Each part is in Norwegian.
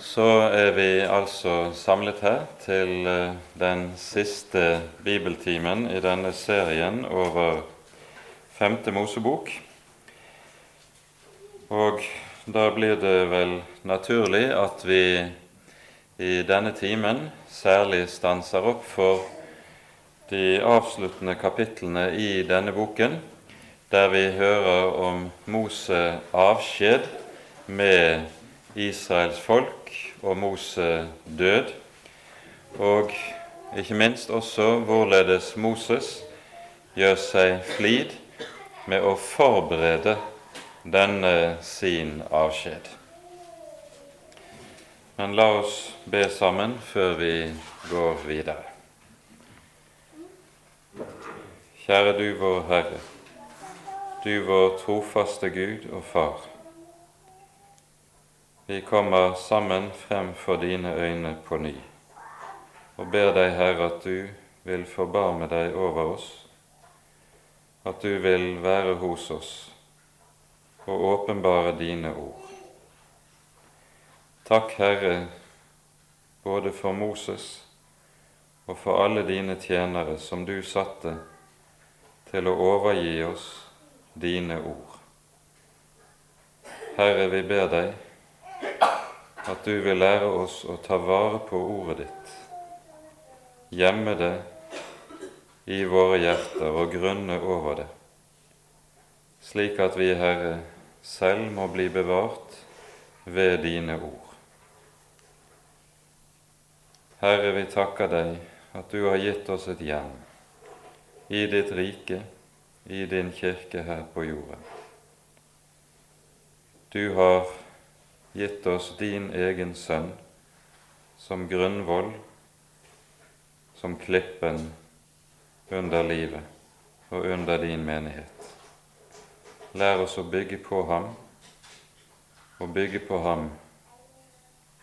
så er vi altså samlet her til eh, den siste bibeltimen i denne serien over femte Mosebok. Og da blir det vel naturlig at vi i denne timen særlig stanser opp for de avsluttende kapitlene i denne boken, der vi hører om Mose avskjed med Israels folk og Mose død, og ikke minst også hvorledes Moses gjør seg flid med å forberede denne sin avskjed. Men la oss be sammen før vi går videre. Kjære du vår Herre, du vår trofaste Gud og Far. Vi kommer sammen frem for dine øyne på ny og ber deg, Herre, at du vil forbarme deg over oss, at du vil være hos oss og åpenbare dine ord. Takk, Herre, både for Moses og for alle dine tjenere som du satte til å overgi oss dine ord. Herre, vi ber deg at du vil lære oss å ta vare på ordet ditt, gjemme det i våre hjerter og grunne over det, slik at vi, Herre, selv må bli bevart ved dine ord. Herre, vi takker deg at du har gitt oss et hjem i ditt rike, i din kirke her på jorden. Du har gitt oss din egen sønn som grunnvoll, som klippen under livet og under din menighet. Lær oss å bygge på ham, og bygge på ham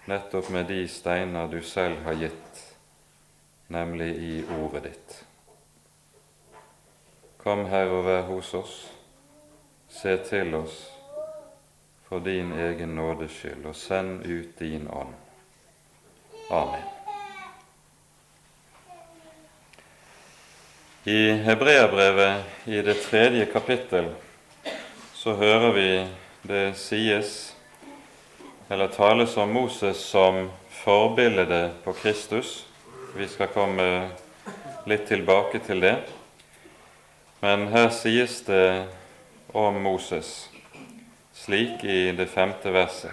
nettopp med de steiner du selv har gitt, nemlig i ordet ditt. Kom, Herre, og vær hos oss. Se til oss for din egen nådes skyld, og send ut din ånd. Amen. I Hebreabrevet i det tredje kapittel så hører vi det sies, eller tales om Moses som forbildet på Kristus. Vi skal komme litt tilbake til det. Men her sies det om Moses slik i det femte verset.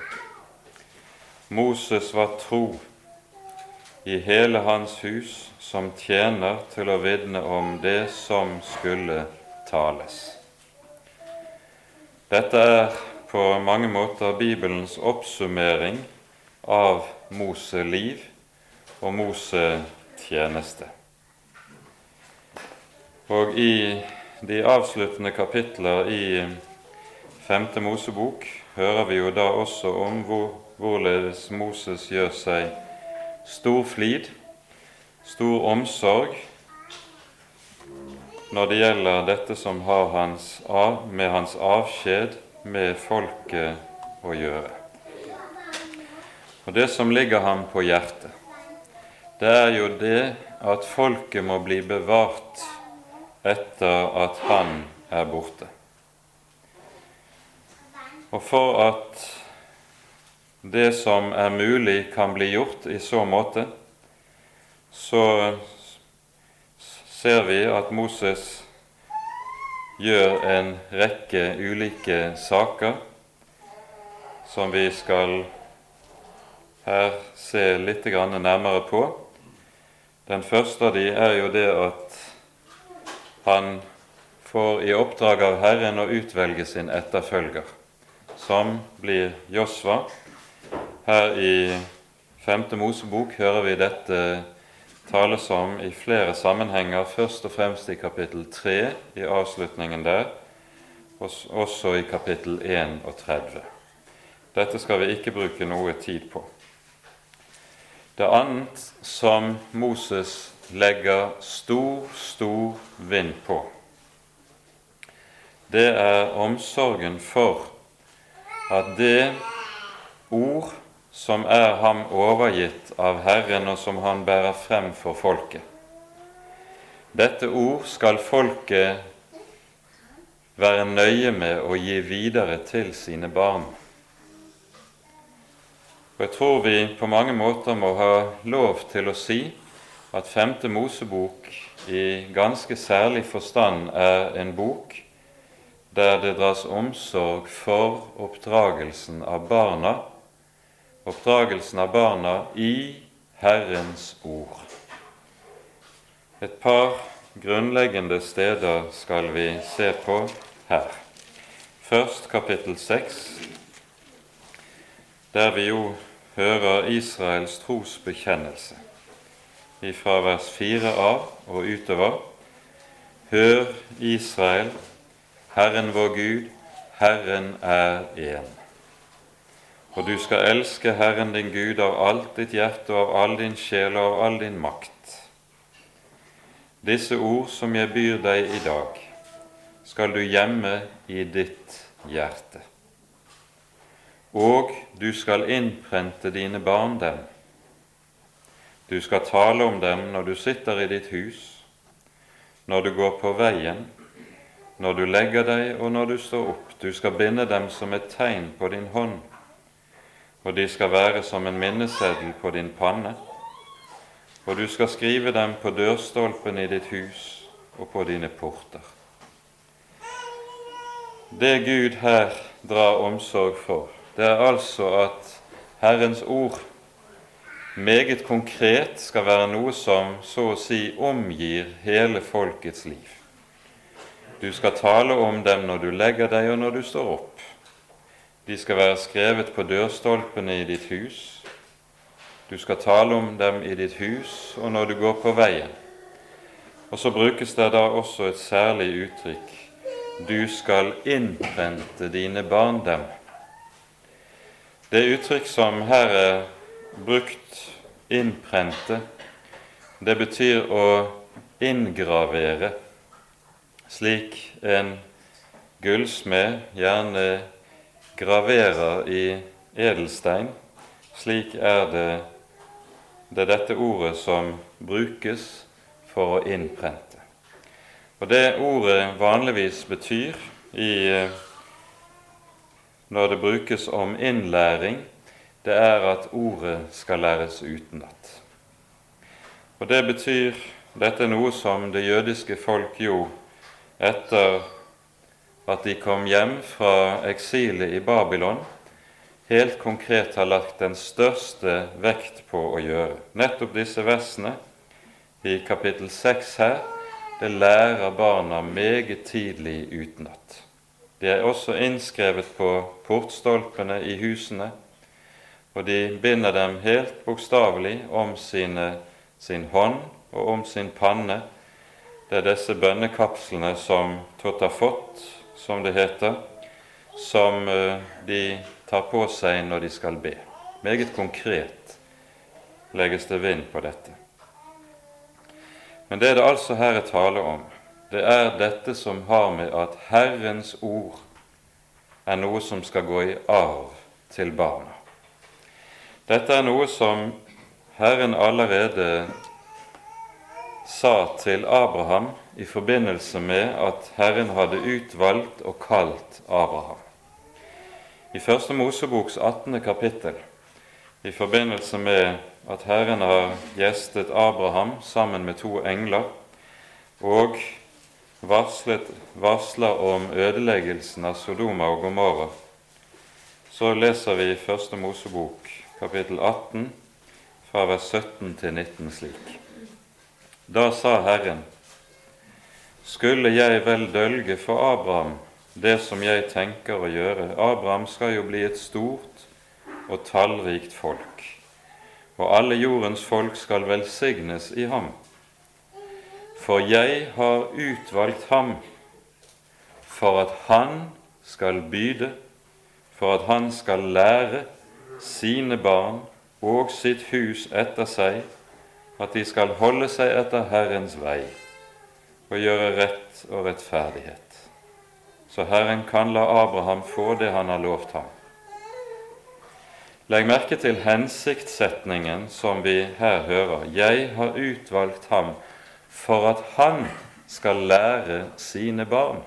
Moses var tro i hele hans hus som tjener til å vitne om det som skulle tales. Dette er på mange måter Bibelens oppsummering av Mose liv og Mose tjeneste. Og i de avsluttende kapitler i femte Mosebok hører vi jo da også om hvor, hvorledes Moses gjør seg stor flid, stor omsorg, når det gjelder dette som har hans med hans avskjed med folket å gjøre. Og Det som ligger ham på hjertet, det er jo det at folket må bli bevart etter at han er borte. Og for at det som er mulig, kan bli gjort i så måte, så ser vi at Moses gjør en rekke ulike saker som vi skal her se litt nærmere på. Den første av de er jo det at han får i oppdrag av Herren å utvelge sin etterfølger som blir Josva. Her i Femte Mosebok hører vi dette tales om i flere sammenhenger, først og fremst i kapittel 3, i avslutningen der, og også i kapittel 31. Dette skal vi ikke bruke noe tid på. Det annet som Moses legger stor, stor vind på, det er omsorgen for at det ord som er ham overgitt av Herren, og som han bærer frem for folket. Dette ord skal folket være nøye med å gi videre til sine barn. Og Jeg tror vi på mange måter må ha lov til å si at Femte Mosebok i ganske særlig forstand er en bok der det dras omsorg for oppdragelsen av barna, oppdragelsen av barna i Herrens ord. Et par grunnleggende steder skal vi se på her. Først kapittel 6, der vi jo hører Israels trosbekjennelse fra vers 4 av og utover. Hør, Israel, Herren vår Gud, Herren er én. Og du skal elske Herren din Gud av alt ditt hjerte og av all din sjel og av all din makt. Disse ord som jeg byr deg i dag, skal du gjemme i ditt hjerte og du skal innprente dine barn dem. Du skal tale om dem når du sitter i ditt hus, når du går på veien, når du legger deg og når du står opp. Du skal binde dem som et tegn på din hånd, og de skal være som en minneseddel på din panne. Og du skal skrive dem på dørstolpen i ditt hus og på dine porter. Det Gud her drar omsorg for, det er altså at Herrens ord meget konkret skal være noe som så å si omgir hele folkets liv. Du skal tale om dem når du legger deg og når du står opp. De skal være skrevet på dørstolpene i ditt hus. Du skal tale om dem i ditt hus og når du går på veien. Og så brukes det da også et særlig uttrykk du skal innprente dine barn dem. Det uttrykk som her er brukt, innprente, det betyr å inngravere, slik en gullsmed gjerne graverer i edelstein. Slik er det, det er dette ordet som brukes for å innprente. Og Det ordet vanligvis betyr i når det brukes om innlæring, det er at ordet skal læres utenat. Og det betyr Dette er noe som det jødiske folk gjorde etter at de kom hjem fra eksilet i Babylon, helt konkret har lagt den største vekt på å gjøre. Nettopp disse versene i kapittel 6 her, det lærer barna meget tidlig utenat. De er også innskrevet på portstolpene i husene, og de binder dem helt bokstavelig om sine, sin hånd og om sin panne. Det er disse bønnekapslene som Totafot, som det heter, som eh, de tar på seg når de skal be. Meget konkret legges det vind på dette. Men det er det altså her er tale om, det er dette som har med at Herrens ord er noe som skal gå i arv til barna. Dette er noe som Herren allerede sa til Abraham i forbindelse med at Herren hadde utvalgt og kalt Abraham. I Første Moseboks 18. kapittel, i forbindelse med at Herren har gjestet Abraham sammen med to engler, og varslet, varsler om ødeleggelsen av Sodoma og Gomorra, så leser vi i Første Mosebok kapittel 18 fra vers 17 til 19 slik. Da sa Herren, skulle jeg vel dølge for Abraham det som jeg tenker å gjøre. Abraham skal jo bli et stort og tallrikt folk, og alle jordens folk skal velsignes i ham. For jeg har utvalgt ham for at han skal byde, for at han skal lære sine barn og sitt hus etter seg, at de skal holde seg etter Herrens vei og gjøre rett og rettferdighet. Så Herren kan la Abraham få det han har lovt ham. Legg merke til hensiktssetningen som vi her hører. Jeg har utvalgt ham for at han skal lære sine barn.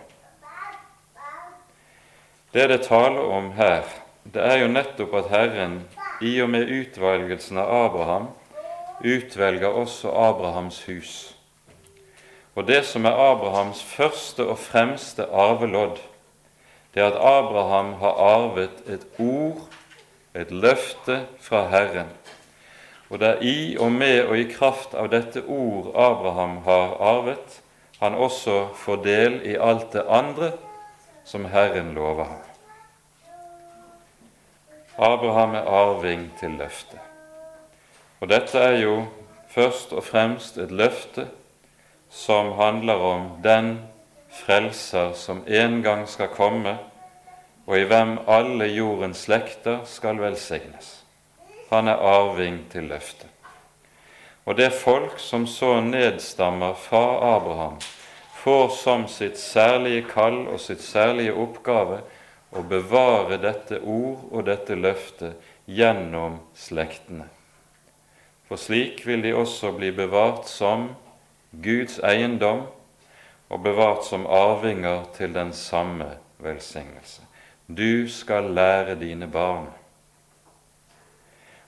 Det det taler om her, det er jo nettopp at Herren i og med utvalgelsen av Abraham utvelger også Abrahams hus. Og det som er Abrahams første og fremste arvelodd, det er at Abraham har arvet et ord, et løfte fra Herren. Og det er i og med og i kraft av dette ord Abraham har arvet, han også får del i alt det andre som Herren lover ham. Abraham er arving til løftet. Og dette er jo først og fremst et løfte som handler om den frelser som en gang skal komme, og i hvem alle jordens slekter skal velsignes. Han er arving til løftet. Og det folk som så nedstammer fra Abraham, får som sitt særlige kall og sitt særlige oppgave å bevare dette ord og dette løftet gjennom slektene. For slik vil de også bli bevart som Guds eiendom og bevart som arvinger til den samme velsignelse. Du skal lære dine barn.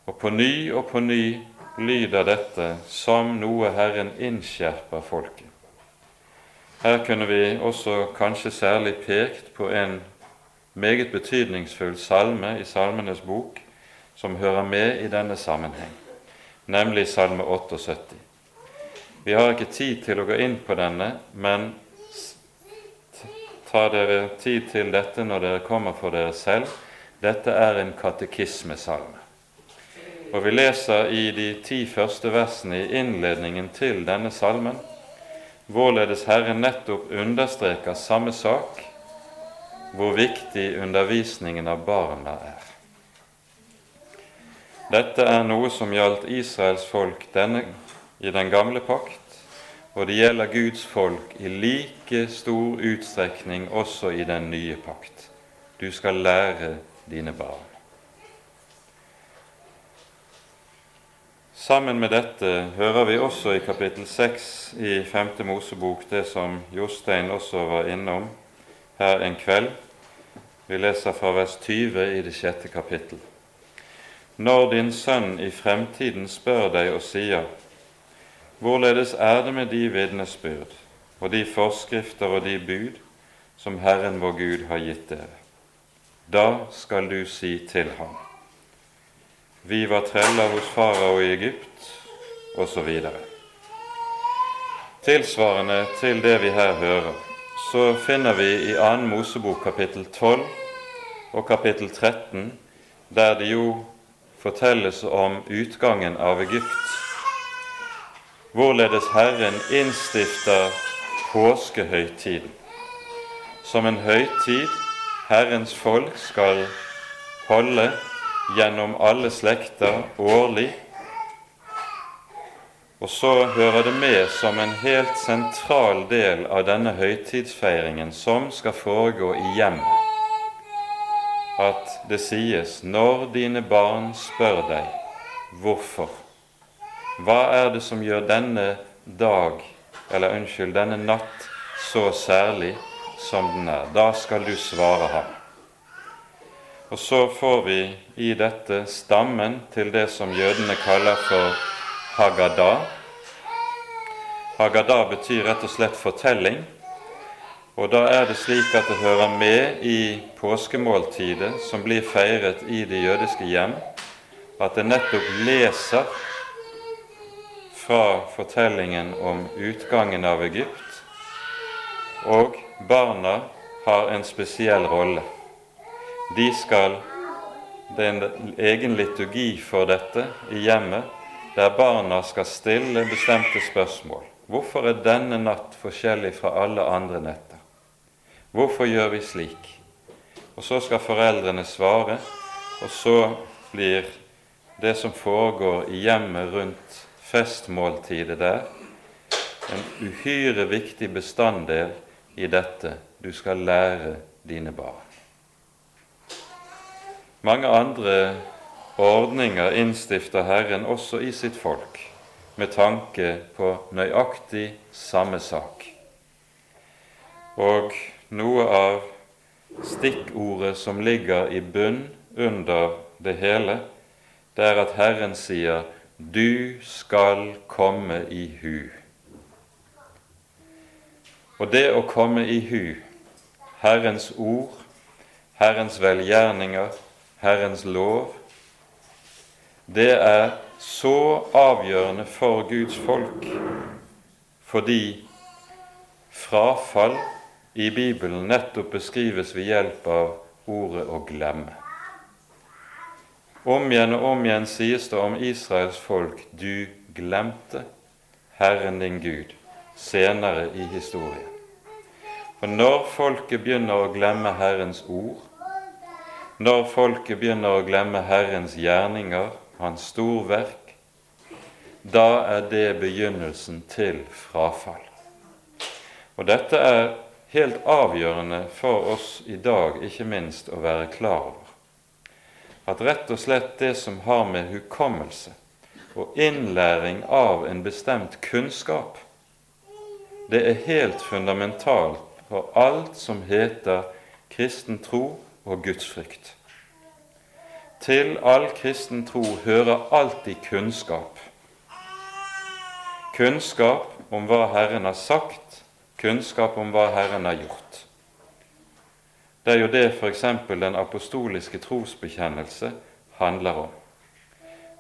Og på ny og på ny lyder dette som noe Herren innskjerper folket. Her kunne vi også kanskje særlig pekt på en meget betydningsfull salme i Salmenes bok som hører med i denne sammenheng, nemlig Salme 78. Vi har ikke tid til å gå inn på denne, men ta dere tid til dette når dere kommer for dere selv. Dette er en katekismesalme. Og vi leser i de ti første versene i innledningen til denne salmen hvorledes Herren nettopp understreker samme sak, hvor viktig undervisningen av barna er. Dette er noe som gjaldt Israels folk denne, i den gamle pakt, og det gjelder Guds folk i like stor utstrekning også i den nye pakt. Du skal lære dine barn. Sammen med dette hører vi også i kapittel 6 i 5. Mosebok det som Jostein også var innom her en kveld. Vi leser fra vers 20 i det sjette kapittel. Når din sønn i fremtiden spør deg og sier:" Hvorledes er det med de vitnesbyrd og de forskrifter og de bud som Herren vår Gud har gitt dere? Da skal du si til ham:" Vi var treller hos farao i Egypt, osv. Tilsvarende til det vi her hører, så finner vi i 2. Mosebok kapittel 12 og kapittel 13, der det jo fortelles om utgangen av Egypt, hvorledes Herren innstifter påskehøytiden som en høytid Herrens folk skal holde gjennom alle slekter årlig. Og så hører det med som en helt sentral del av denne høytidsfeiringen som skal foregå i hjemmet, at det sies når dine barn spør deg hvorfor, hva er det som gjør denne dag, eller unnskyld, denne natt så særlig som den er? Da skal du svare ham. Og så får vi i dette stammen til det som jødene kaller for Haggadah. Haggadah betyr rett og slett fortelling. Og da er det slik at det hører med i påskemåltidet som blir feiret i det jødiske hjem, at det nettopp leser fra fortellingen om utgangen av Egypt, og barna har en spesiell rolle. De skal Det er en egen liturgi for dette i hjemmet, der barna skal stille bestemte spørsmål. Hvorfor er denne natt forskjellig fra alle andre netter? Hvorfor gjør vi slik? Og så skal foreldrene svare, og så blir det som foregår i hjemmet rundt festmåltidet der, en uhyre viktig bestanddel i dette du skal lære dine barn. Mange andre ordninger innstifter Herren også i sitt folk, med tanke på nøyaktig samme sak. Og noe av stikkordet som ligger i bunn under det hele, det er at Herren sier 'Du skal komme i hu'. Og det å komme i hu, Herrens ord, Herrens velgjerninger, Herrens lov, det er så avgjørende for Guds folk fordi frafall i Bibelen nettopp beskrives ved hjelp av ordet 'å glemme'. Om igjen og om igjen sies det om Israels folk 'du glemte Herren din Gud' senere i historien. For når folket begynner å glemme Herrens ord, når folket begynner å glemme Herrens gjerninger, Hans storverk, da er det begynnelsen til frafall. Og dette er helt avgjørende for oss i dag, ikke minst, å være klar over at rett og slett det som har med hukommelse og innlæring av en bestemt kunnskap, det er helt fundamentalt for alt som heter kristen tro og gudsfrykt. Til all kristen tro hører alltid kunnskap. Kunnskap om hva Herren har sagt, kunnskap om hva Herren har gjort. Det er jo det f.eks. den apostoliske trosbekjennelse handler om.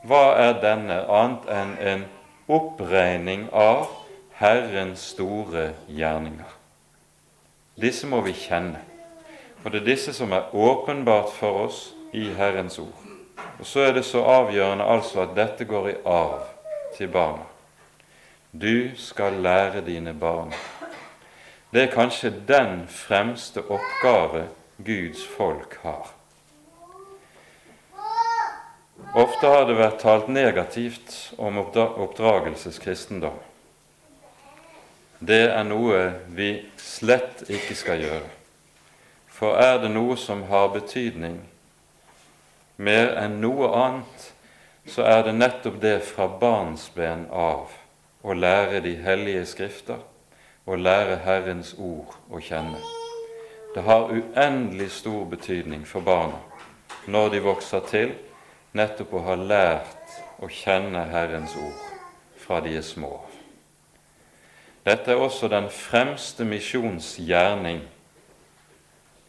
Hva er denne annet enn en oppregning av Herrens store gjerninger? Disse må vi kjenne, og det er disse som er åpenbart for oss i Herrens ord. Og så er det så avgjørende altså at dette går i arv til barna. Du skal lære dine barn. Det er kanskje den fremste oppgave Guds folk har. Ofte har det vært talt negativt om oppdragelseskristendom. Det er noe vi slett ikke skal gjøre. For er det noe som har betydning mer enn noe annet, så er det nettopp det fra barnsben av å lære de hellige skrifter og lære Herrens ord å kjenne. Det har uendelig stor betydning for barna når de vokser til, nettopp å ha lært å kjenne Herrens ord fra de er små. Dette er også den fremste misjonsgjerning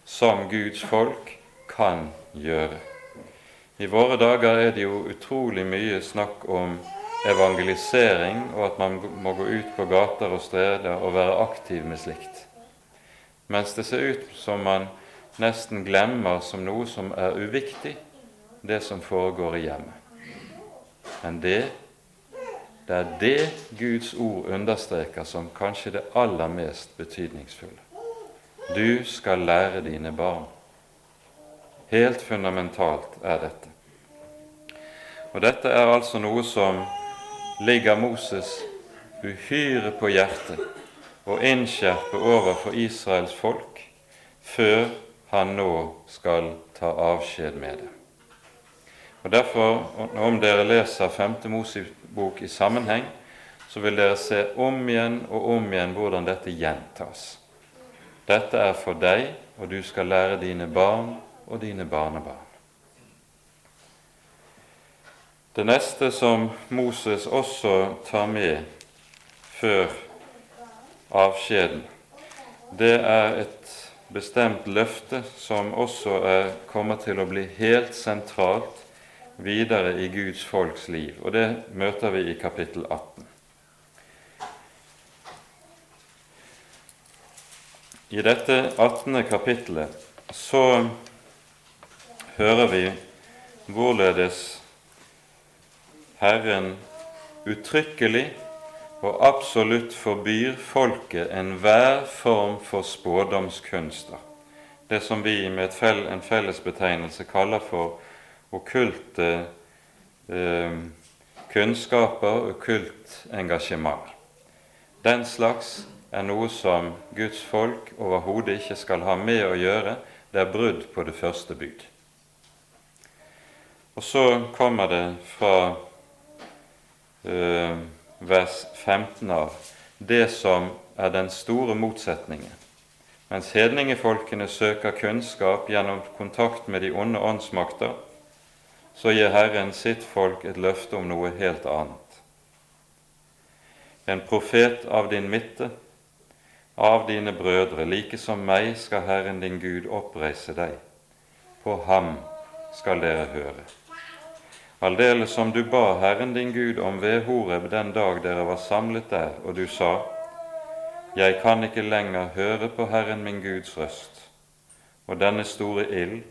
som Guds folk kan gjøre. I våre dager er det jo utrolig mye snakk om evangelisering, og at man må gå ut på gater og streder og være aktiv med slikt mens det ser ut som man nesten glemmer som noe som er uviktig, det som foregår i hjemmet. Men det, det er det Guds ord understreker som kanskje det aller mest betydningsfulle. Du skal lære dine barn. Helt fundamentalt er dette. Og dette er altså noe som ligger Moses uhyre på hjertet og innskjerpe overfor Israels folk før han nå skal ta avskjed med det. Og Derfor, om dere leser 5. Mosebok i sammenheng, så vil dere se om igjen og om igjen hvordan dette gjentas. Dette er for deg, og du skal lære dine barn og dine barnebarn. Det neste som Moses også tar med før avskjeden, det er et bestemt løfte som også er, kommer til å bli helt sentralt videre i Guds folks liv, og det møter vi i kapittel 18. I dette 18. kapittelet så hører vi hvorledes Herren uttrykkelig og absolutt forbyr folket enhver form for spådomskunster, det som vi med fell, en fellesbetegnelse kaller for okkulte eh, kunnskaper, okkult engasjement. Den slags er noe som Guds folk overhodet ikke skal ha med å gjøre. Det er brudd på det første bud. Og så kommer det fra vers 15 av det som er den store motsetningen. Mens hedningefolkene søker kunnskap gjennom kontakt med de onde åndsmakter, så gir Herren sitt folk et løfte om noe helt annet. En profet av din midte, av dine brødre, like som meg, skal Herren din Gud oppreise deg. På ham skal dere høre. Aldeles som du ba Herren din Gud om ved Horeb den dag dere var samlet der, og du sa:" Jeg kan ikke lenger høre på Herren min Guds røst, og denne store ild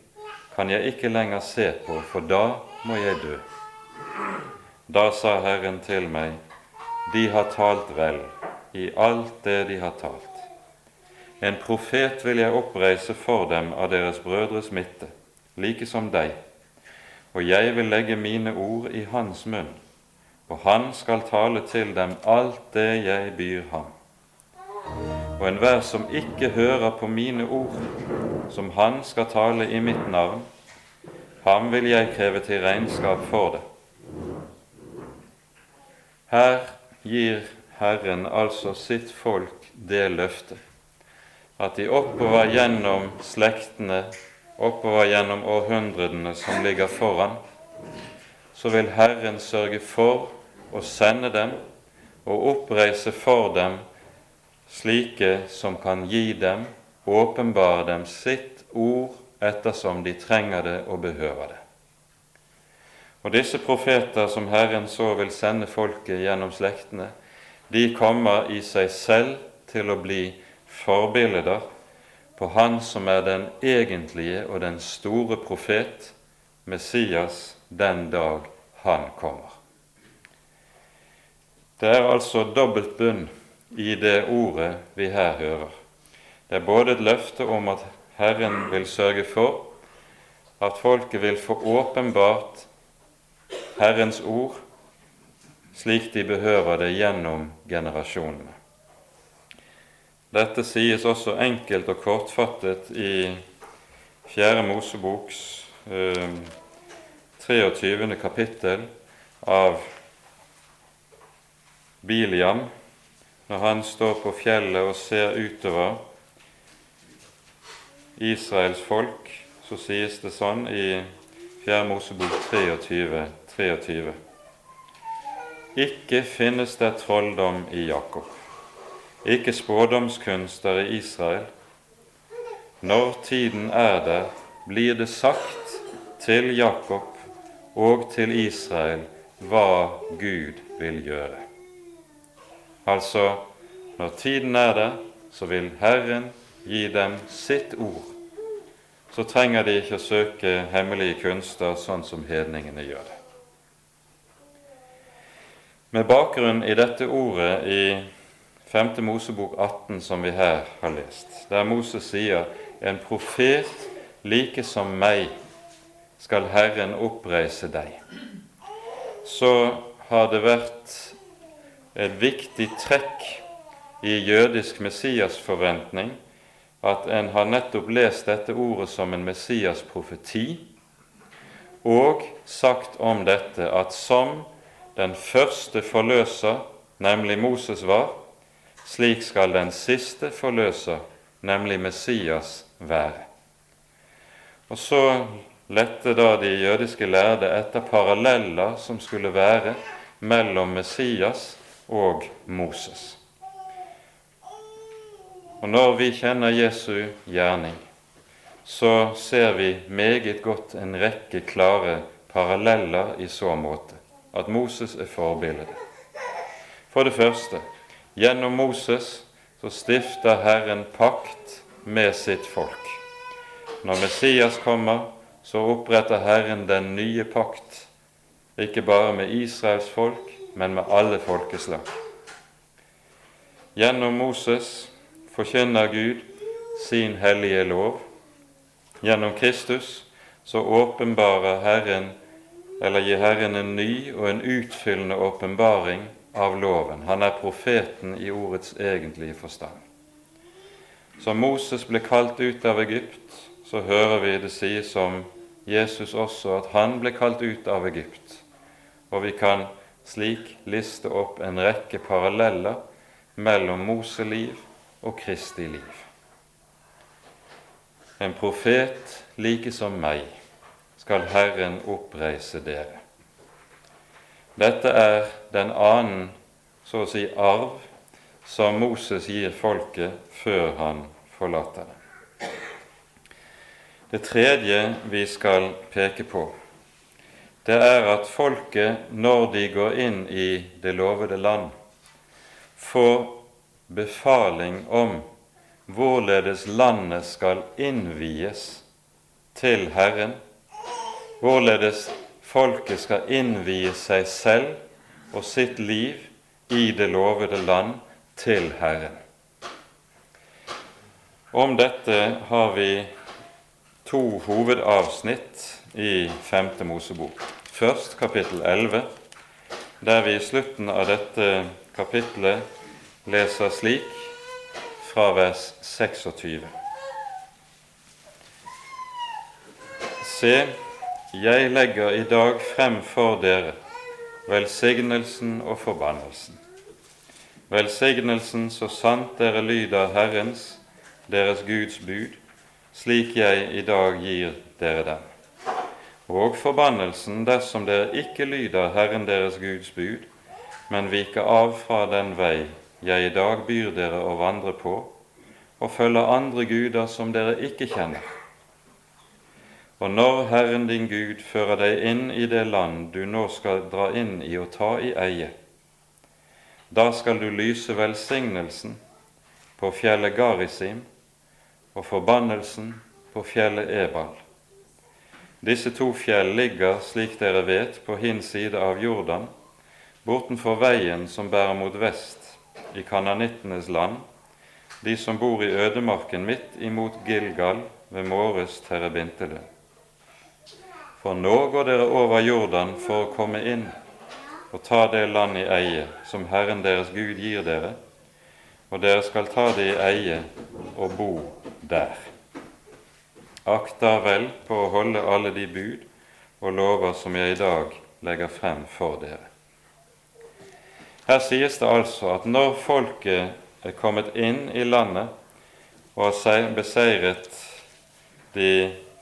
kan jeg ikke lenger se på, for da må jeg dø. Da sa Herren til meg, de har talt vel i alt det de har talt. En profet vil jeg oppreise for dem av deres brødres midte, like som deg, og jeg vil legge mine ord i hans munn, og han skal tale til dem alt det jeg byr ham. Og enhver som ikke hører på mine ord, som han skal tale i mitt navn, ham vil jeg kreve til regnskap for det. Her gir Herren altså sitt folk det løftet at de oppover gjennom slektene, oppover gjennom århundrene som ligger foran, så vil Herren sørge for å sende dem og oppreise for dem slike som kan gi dem, åpenbare dem sitt ord ettersom de trenger det og behøver det. Og disse profeter som Herren så vil sende folket gjennom slektene, de kommer i seg selv til å bli forbilder på Han som er den egentlige og den store profet, Messias, den dag han kommer. Det er altså dobbelt bunn i det ordet vi her hører. Det er både et løfte om at Herren vil sørge for at folket vil få åpenbart Herrens ord slik de behøver det gjennom generasjonene. Dette sies også enkelt og kortfattet i Fjerde Moseboks eh, 23. kapittel av Biliam når han står på fjellet og ser utover Israels folk, så sies det sånn i 4. Mosebok 23, 23. Ikke finnes det trolldom i Jakob, ikke spådomskunster i Israel. Når tiden er der, blir det sagt til Jakob og til Israel hva Gud vil gjøre. Altså, når tiden er der, så vil Herren gi dem sitt ord. Så trenger de ikke å søke hemmelige kunster sånn som hedningene gjør det. Med bakgrunn i dette ordet i 5. Mosebok 18, som vi her har lest, der Moses sier en profet like som meg skal Herren oppreise deg, så har det vært et viktig trekk i jødisk messiasforventning at en har nettopp lest dette ordet som en messiasprofeti, og sagt om dette at som den første forløser, nemlig Moses, var, slik skal den siste forløser, nemlig Messias, være. Og så lette da de jødiske lærde etter paralleller som skulle være mellom Messias og Moses. Og Når vi kjenner Jesu gjerning, så ser vi meget godt en rekke klare paralleller i så måte, at Moses er forbildet. For det første, gjennom Moses så stifter Herren pakt med sitt folk. Når Messias kommer, så oppretter Herren den nye pakt, ikke bare med Israels folk, men med alle folkeslag. Gjennom Moses forkynner Gud sin hellige lov. Gjennom Kristus så åpenbarer Herren, eller gir Herren en ny og en utfyllende åpenbaring av loven. Han er profeten i ordets egentlige forstand. Som Moses ble kalt ut av Egypt, så hører vi det sies om Jesus også at han ble kalt ut av Egypt, og vi kan slik liste opp en rekke paralleller mellom Moseliv og Kristi liv. En profet like som meg skal Herren oppreise dere. Dette er den annen, så å si, arv som Moses gir folket før han forlater det. Det tredje vi skal peke på, det er at folket, når de går inn i det lovede land, får befaling om hvorledes landet skal innvies til Herren, hvorledes folket skal innvie seg selv og sitt liv i det lovede land til Herren. Om dette har vi to hovedavsnitt i Femte Mosebok. Først kapittel 11, der vi i slutten av dette kapittelet leser slik fra vers 26. Se, jeg legger i dag frem for dere velsignelsen og forbannelsen. Velsignelsen så sant dere lyder Herrens, deres Guds bud, slik jeg i dag gir dere den. Og forbannelsen dersom dere ikke lyder Herren deres Guds bud, men viker av fra den vei jeg i dag byr dere å vandre på, og følger andre guder som dere ikke kjenner. Og når Herren din Gud fører deg inn i det land du nå skal dra inn i og ta i eie, da skal du lyse velsignelsen på fjellet Garisim og forbannelsen på fjellet Ebal. Disse to fjell ligger, slik dere vet, på hin side av Jordan, bortenfor veien som bærer mot vest i kananittenes land, de som bor i ødemarken midt imot Gilgal ved Måres terebintele. For nå går dere over Jordan for å komme inn og ta det land i eie som Herren deres Gud gir dere, og dere skal ta det i eie og bo der. Akt vel på å holde alle de bud og lover som jeg i dag legger frem for dere. Her sies det altså at når folket er kommet inn i landet og har beseiret de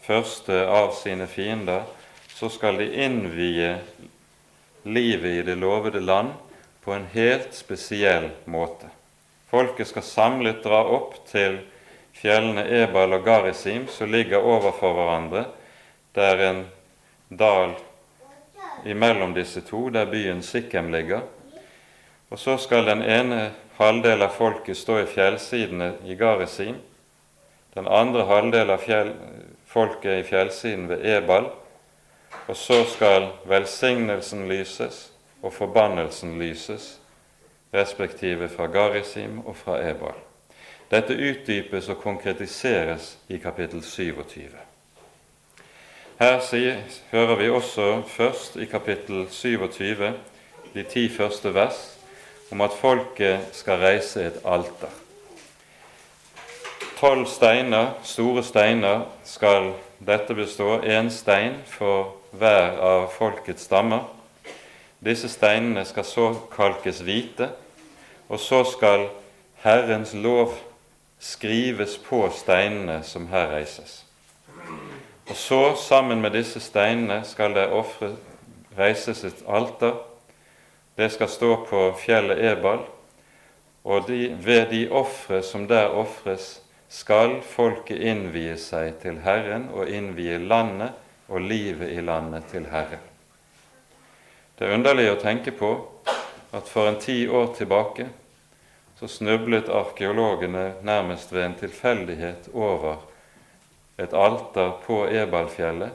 første av sine fiender, så skal de innvie livet i det lovede land på en helt spesiell måte. Folket skal samlet dra opp til fjellene Ebal og Garisim, som ligger overfor hverandre. Det er en dal imellom disse to, der byen Sikhem ligger. Og så skal den ene halvdel av folket stå i fjellsidene i Garisim, den andre halvdel av fjell, folket i fjellsiden ved Ebal, og så skal velsignelsen lyses og forbannelsen lyses, respektive fra Garisim og fra Ebal. Dette utdypes og konkretiseres i kapittel 27. Her sier, hører vi også først i kapittel 27, de ti første vers, om at folket skal reise et alter. Tolv steiner, store steiner, skal dette bestå, én stein for hver av folkets stammer. Disse steinene skal så kalkes hvite, og så skal Herrens lov skrives på steinene som her reises. Og så, sammen med disse steinene, skal det ofre reises et alter det skal stå på fjellet Ebal, og de, ved de ofre som der ofres, skal folket innvie seg til Herren og innvie landet og livet i landet til Herren. Det er underlig å tenke på at for en ti år tilbake så snublet arkeologene nærmest ved en tilfeldighet over et alter på Ebalfjellet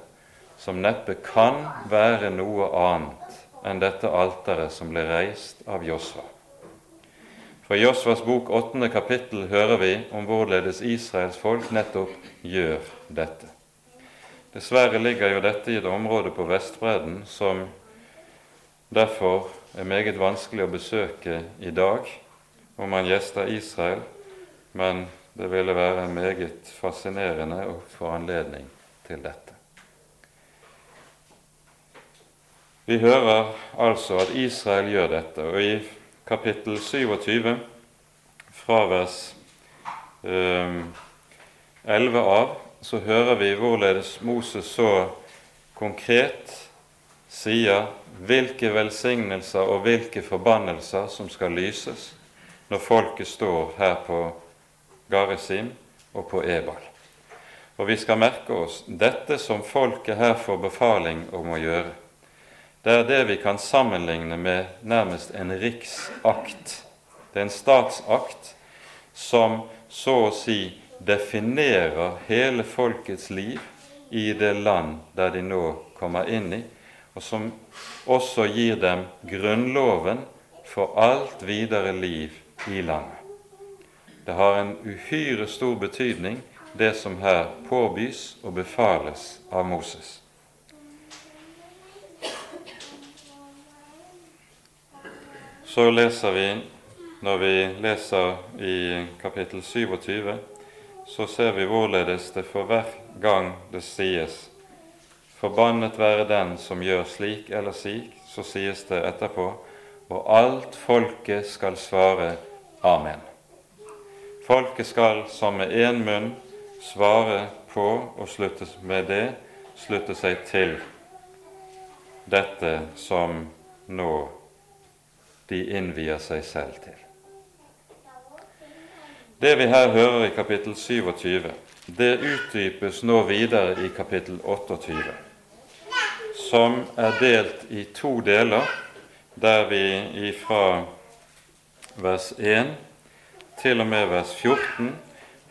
som neppe kan være noe annet enn dette alteret som ble reist av Josva. Fra Josvas bok åttende kapittel hører vi om hvorledes Israels folk nettopp gjør dette. Dessverre ligger jo dette i et område på Vestbredden som derfor er meget vanskelig å besøke i dag om man gjester Israel, men det ville være meget fascinerende å få anledning til dette. Vi hører altså at Israel gjør dette, og i kapittel 27, fra vers eh, 11 av, så hører vi hvorledes Moses så konkret sier hvilke velsignelser og hvilke forbannelser som skal lyses når folket står her på Garisim og på Ebal. Og vi skal merke oss dette som folket her får befaling om å gjøre. Det er det vi kan sammenligne med nærmest en riksakt. Det er en statsakt som så å si definerer hele folkets liv i det land der de nå kommer inn i, og som også gir dem grunnloven for alt videre liv i landet. Det har en uhyre stor betydning det som her påbys og befales av Moses. Så leser vi, når vi leser i kapittel 27, så ser vi hvorledes det for hver gang det sies Forbannet være den som gjør slik eller slik, så sies det etterpå, og alt folket skal svare Amen. Folket skal som med én munn svare på og slutte med det slutte seg til dette som nå de innvier seg selv til. Det vi her hører i kapittel 27, det utdypes nå videre i kapittel 28, som er delt i to deler, der vi ifra vers 1 til og med vers 14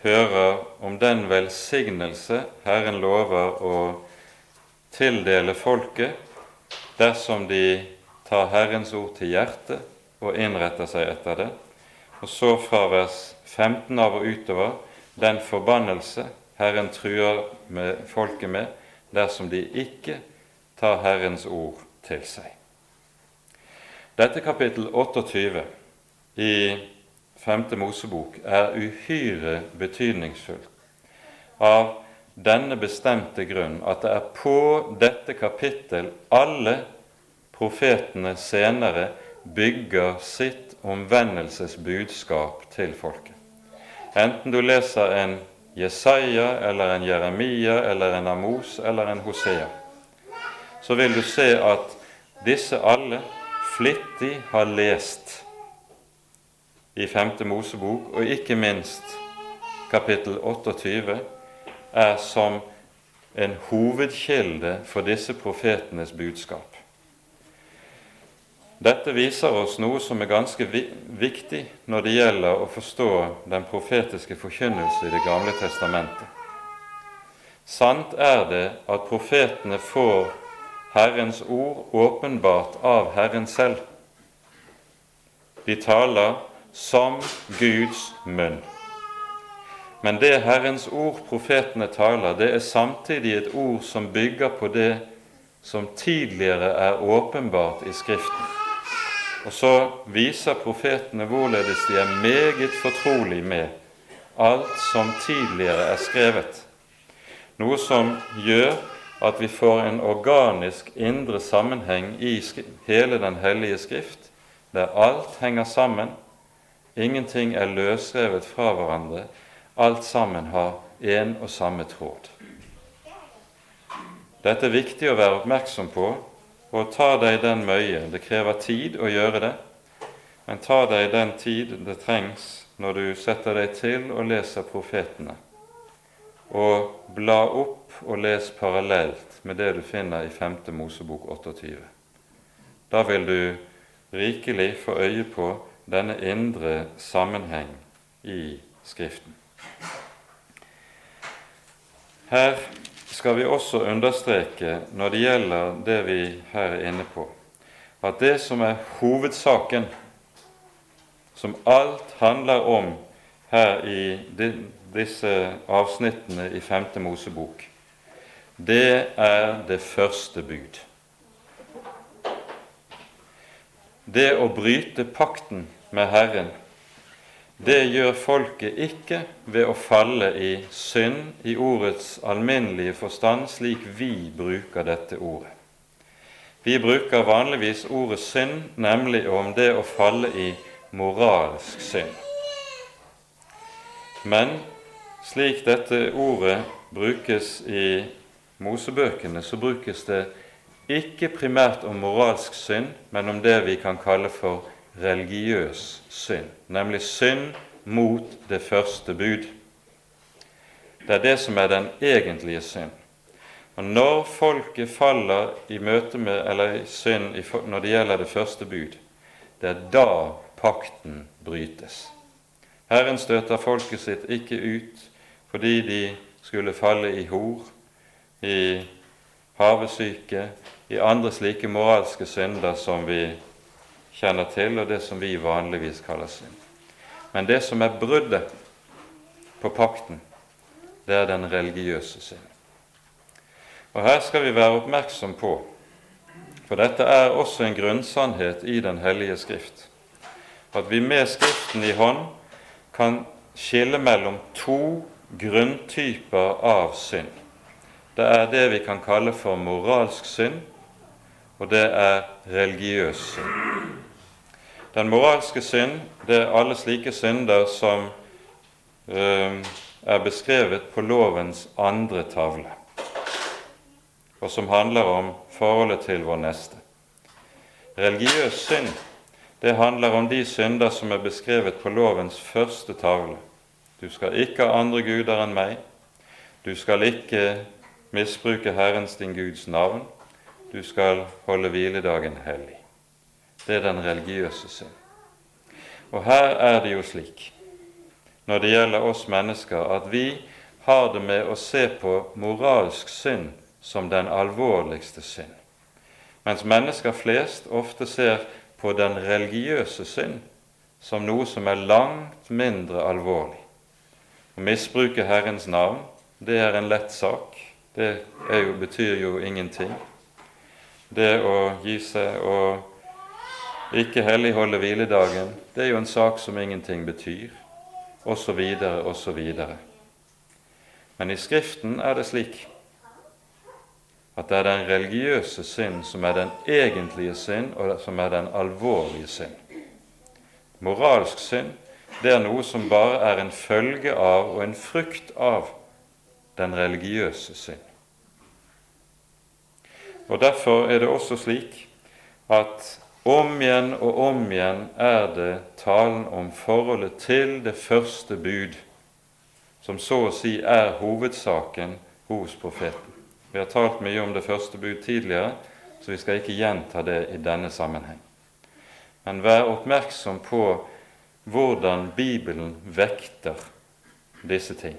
hører om den velsignelse Herren lover å tildele folket dersom de tar Herrens ord til hjertet og innretter seg etter det. Og så fra vers 15 av og utover den forbannelse Herren truer med folket med dersom de ikke tar Herrens ord til seg. Dette kapittel 28 i 5. Mosebok er uhyre betydningsfullt av denne bestemte grunn at det er på dette kapittel alle profetene senere bygger sitt omvendelsesbudskap til folket. Enten du leser en Jesaja eller en Jeremia eller en Amos eller en Hosea, så vil du se at disse alle flittig har lest i 5. Mosebok, og ikke minst kapittel 28, er som en hovedkilde for disse profetenes budskap. Dette viser oss noe som er ganske viktig når det gjelder å forstå den profetiske forkynnelse i Det gamle testamentet. Sant er det at profetene får Herrens ord åpenbart av Herren selv. De taler som Guds munn. Men det Herrens ord profetene taler, det er samtidig et ord som bygger på det som tidligere er åpenbart i Skriften. Og så viser profetene hvorledes de er meget fortrolig med alt som tidligere er skrevet, noe som gjør at vi får en organisk indre sammenheng i hele Den hellige Skrift, der alt henger sammen, Ingenting er løsrevet fra hverandre. Alt sammen har én og samme tråd. Dette er viktig å være oppmerksom på, og ta deg den møye. Det krever tid å gjøre det, men ta deg den tid det trengs når du setter deg til og leser profetene. Og bla opp og les parallelt med det du finner i 5. Mosebok 28. Da vil du rikelig få øye på denne indre sammenheng i Skriften. Her skal vi også understreke, når det gjelder det vi her er inne på, at det som er hovedsaken, som alt handler om her i disse avsnittene i Femte Mosebok, det er det første bud. Det å bryte pakten med Herren, det gjør folket ikke ved å falle i synd i ordets alminnelige forstand, slik vi bruker dette ordet. Vi bruker vanligvis ordet synd nemlig om det å falle i moralsk synd. Men slik dette ordet brukes i Mosebøkene, så brukes det ikke primært om moralsk synd, men om det vi kan kalle for religiøs synd, nemlig synd mot det første bud. Det er det som er den egentlige synd. Og Når folket faller i møte med, eller i synd når det gjelder det første bud, det er da pakten brytes. Herren støter folket sitt ikke ut fordi de skulle falle i hor, i havesyke, i andre slike moralske synder som vi kjenner til, og det som vi vanligvis kaller synd. Men det som er bruddet på pakten, det er den religiøse synd. Og Her skal vi være oppmerksom på, for dette er også en grunnsannhet i Den hellige Skrift, at vi med Skriften i hånd kan skille mellom to grunntyper av synd. Det er det vi kan kalle for moralsk synd, og det er religiøs synd. Den moralske synd, det er alle slike synder som øh, er beskrevet på lovens andre tavle, og som handler om forholdet til vår neste. Religiøs synd, det handler om de synder som er beskrevet på lovens første tavle. Du skal ikke ha andre guder enn meg. Du skal ikke misbruke Herrens din Guds navn. Du skal holde hviledagen hellig. Det er den religiøse synd. Og her er det jo slik når det gjelder oss mennesker, at vi har det med å se på moralsk synd som den alvorligste synd, mens mennesker flest ofte ser på den religiøse synd som noe som er langt mindre alvorlig. Å misbruke Herrens navn, det er en lett sak. Det jo, betyr jo ingenting. Det å gi seg og ikke helligholde hviledagen, det er jo en sak som ingenting betyr, osv., osv. Men i Skriften er det slik at det er den religiøse synd som er den egentlige synd, og som er den alvorlige synd. Moralsk synd det er noe som bare er en følge av og en frukt av den religiøse synd. Og Derfor er det også slik at om igjen og om igjen er det talen om forholdet til det første bud, som så å si er hovedsaken hos profeten. Vi har talt mye om det første bud tidligere, så vi skal ikke gjenta det i denne sammenheng. Men vær oppmerksom på hvordan Bibelen vekter disse ting.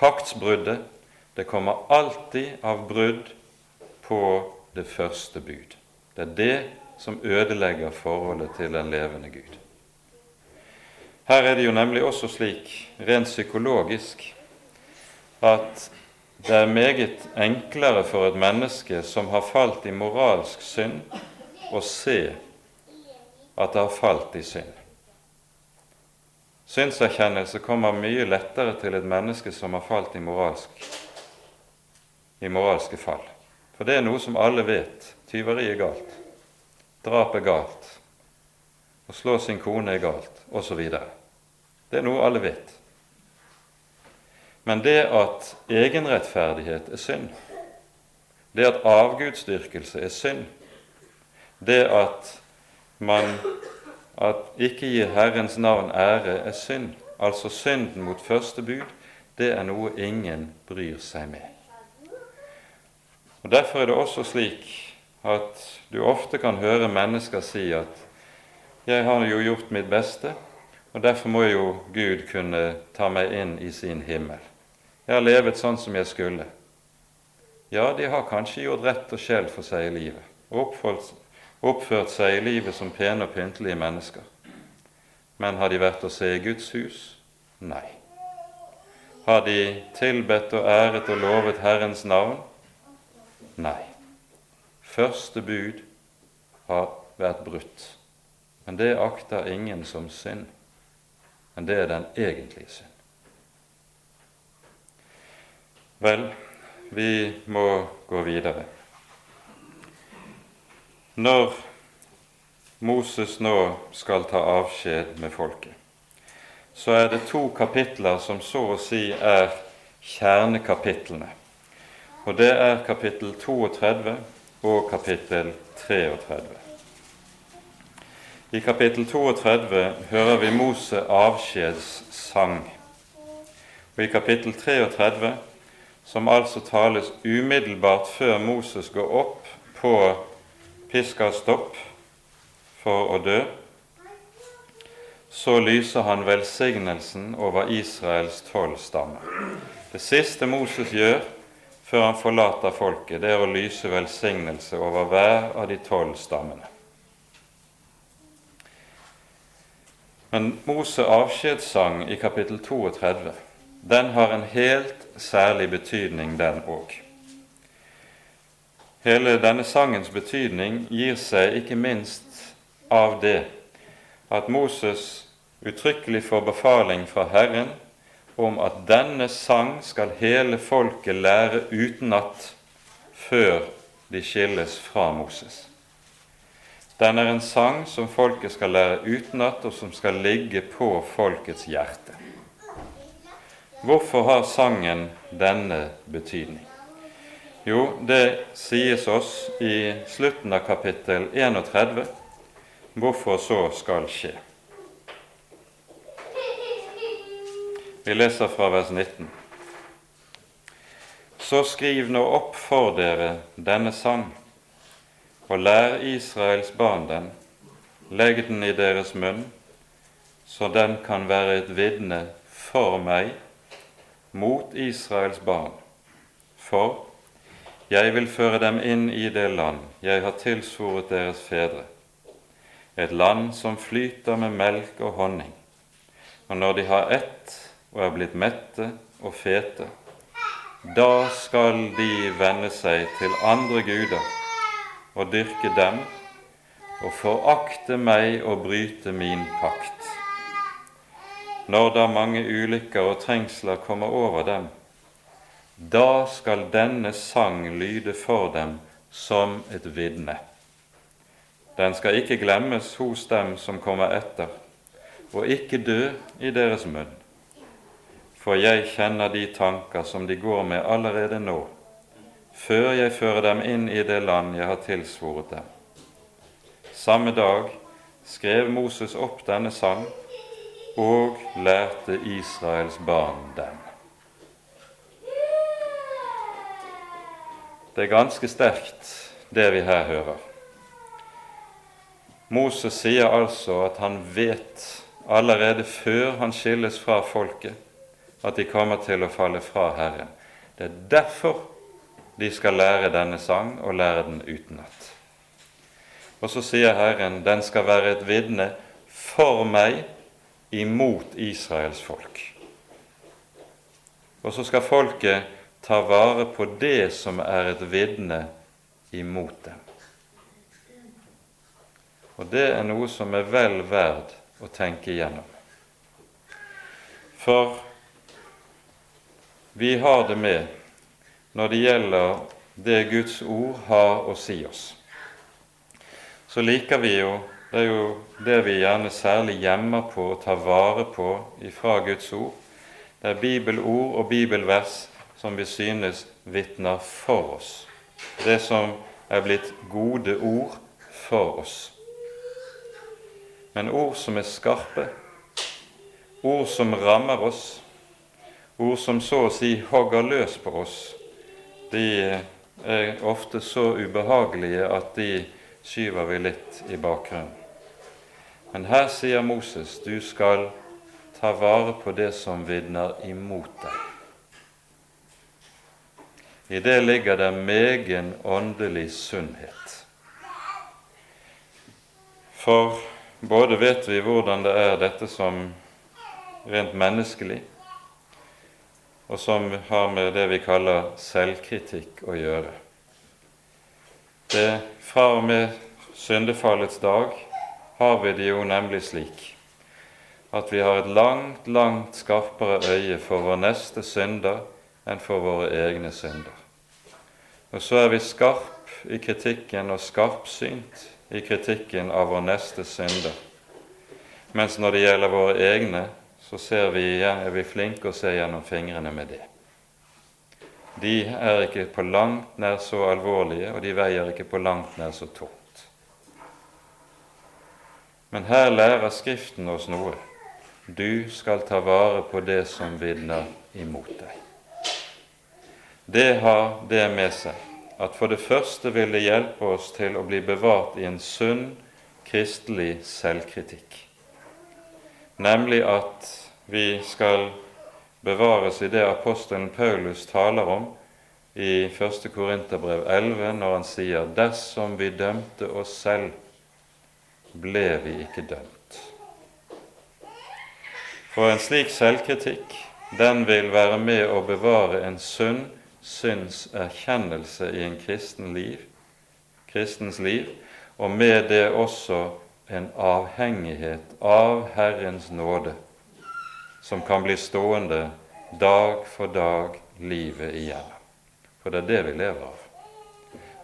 Paktsbruddet det kommer alltid av brudd på det første bud. Det er det som ødelegger forholdet til den levende Gud. Her er det jo nemlig også slik, rent psykologisk, at det er meget enklere for et menneske som har falt i moralsk synd, å se at det har falt i synd. Synserkjennelse kommer mye lettere til et menneske som har falt i, moralsk, i moralske fall. For det er noe som alle vet. Tyveri er galt. Drap er galt. Å slå sin kone er galt, osv. Det er noe alle vet. Men det at egenrettferdighet er synd, det at avgudsdyrkelse er synd, det at man at ikke gir Herrens navn ære, er synd, altså synden mot første bud, det er noe ingen bryr seg med. Og Derfor er det også slik at du ofte kan høre mennesker si at 'jeg har jo gjort mitt beste', og derfor må jo Gud kunne ta meg inn i sin himmel. Jeg har levet sånn som jeg skulle. Ja, de har kanskje gjort rett og sjel for seg i livet, oppført, oppført seg i livet som pene og pyntelige mennesker. Men har de vært å se i Guds hus? Nei. Har de tilbedt og æret og lovet Herrens navn? Nei. Første bud har vært brutt. Men det akter ingen som synd. Men det er den egentlige synd. Vel, vi må gå videre. når Moses nå skal ta avskjed med folket, så er det to kapitler som så å si er kjernekapitlene. Og det er kapittel 32 og kapittel 33. I kapittel 32 hører vi Mose avskjedssang. Og i kapittel 33, som altså tales umiddelbart før Moses går opp på piskastopp for å dø, så lyser han velsignelsen over Israels tolv stammer. Det siste Moses gjør før han forlater folket, det er å lyse velsignelse over hver av de tolv stammene. Men Mose avskjedssang i kapittel 32 den har en helt særlig betydning, den òg. Hele denne sangens betydning gir seg ikke minst av det at Moses uttrykkelig får befaling fra Herren om at denne sang skal hele folket lære utenat før de skilles fra Moses. Den er en sang som folket skal lære utenat, og som skal ligge på folkets hjerte. Hvorfor har sangen denne betydning? Jo, det sies oss i slutten av kapittel 31 hvorfor så skal skje. Vi leser fra vers 19. Så skriv nå opp for dere denne sang og lær Israels barn den, legg den i deres munn, så den kan være et vitne for meg mot Israels barn. For jeg vil føre dem inn i det land jeg har tilsvoret deres fedre, et land som flyter med melk og honning. Og når de har ett og er blitt mette og fete, da skal de venne seg til andre guder og dyrke dem, og forakte meg og bryte min pakt. Når da mange ulykker og trengsler kommer over dem, da skal denne sang lyde for dem som et vitne. Den skal ikke glemmes hos dem som kommer etter, og ikke dø i deres munn. For jeg kjenner de tanker som de går med allerede nå, før jeg fører dem inn i det land jeg har tilsvoret dem. Samme dag skrev Moses opp denne sang og lærte Israels barn den. Det er ganske sterkt, det vi her hører. Moses sier altså at han vet allerede før han skilles fra folket, at de kommer til å falle fra Herren. Det er derfor de skal lære denne sang og lære den utenat. Og så sier Herren, den skal være et vitne for meg imot Israels folk. Og så skal folket ta vare på det som er et vitne imot dem. Og det er noe som er vel verd å tenke igjennom. For vi har det med når det gjelder det Guds ord har å si oss. Så liker vi jo Det er jo det vi gjerne særlig gjemmer på og tar vare på ifra Guds ord. Det er bibelord og bibelvers som vi synes vitner for oss. Det som er blitt gode ord for oss. Men ord som er skarpe, ord som rammer oss, ord som så å si hogger løs på oss, de er ofte så ubehagelige at de skyver vi litt i bakgrunnen. Men her sier Moses du skal ta vare på det som vitner imot deg. I det ligger det megen åndelig sunnhet. For både vet vi hvordan det er dette som rent menneskelig, og som har med det vi kaller selvkritikk å gjøre. Det Fra og med syndefallets dag har vi det jo nemlig slik at vi har et langt, langt skarpere øye for vår neste synder enn for våre egne synder. Og så er vi skarp i kritikken og skarpsynt i kritikken av vår neste synder. Mens når det gjelder våre egne, så vi, er vi flinke å se gjennom fingrene med det. De er ikke på langt nær så alvorlige, og de veier ikke på langt nær så tungt. Men her lærer Skriften oss noe. Du skal ta vare på det som vinner imot deg. Det har det med seg at for det første vil det hjelpe oss til å bli bevart i en sunn kristelig selvkritikk, nemlig at vi skal bevares i det apostelen Paulus taler om i 1. Korinterbrev 11, når han sier:" Dersom vi dømte oss selv, ble vi ikke dømt. For en slik selvkritikk, den vil være med å bevare en sunn synserkjennelse i en kristen liv, kristens liv, og med det også en avhengighet av Herrens nåde, som kan bli stående dag for dag livet igjennom. For det er det vi lever av.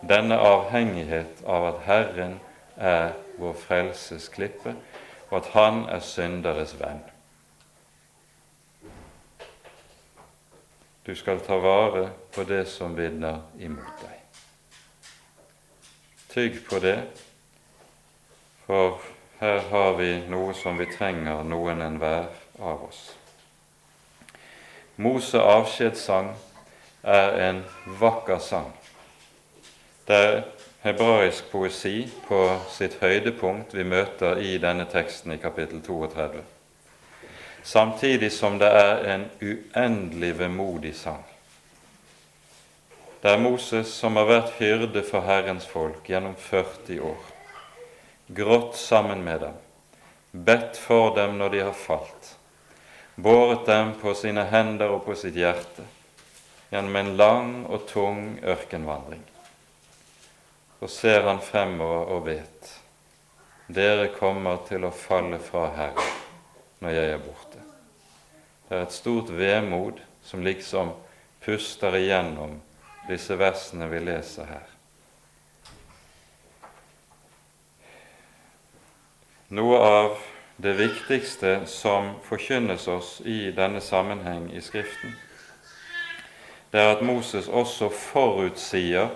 Denne avhengighet av at Herren er vår frelses klippe, og at Han er synderes venn. Du skal ta vare på det som vinner imot deg. Tygg på det, for her har vi noe som vi trenger, noen enhver av oss. Mose avskjedssang er en vakker sang. Det er hebraisk poesi på sitt høydepunkt vi møter i denne teksten i kapittel 32 samtidig som det er en uendelig vemodig sang. Det er Moses som har vært hyrde for Herrens folk gjennom 40 år, grått sammen med dem, bedt for dem når de har falt, båret dem på sine hender og på sitt hjerte gjennom en lang og tung ørkenvandring. Og ser han fremover og vet dere kommer til å falle fra Herren når jeg er borte. Det er et stort vemod som liksom puster igjennom disse versene vi leser her. Noe av det viktigste som forkynnes oss i denne sammenheng i Skriften, det er at Moses også forutsier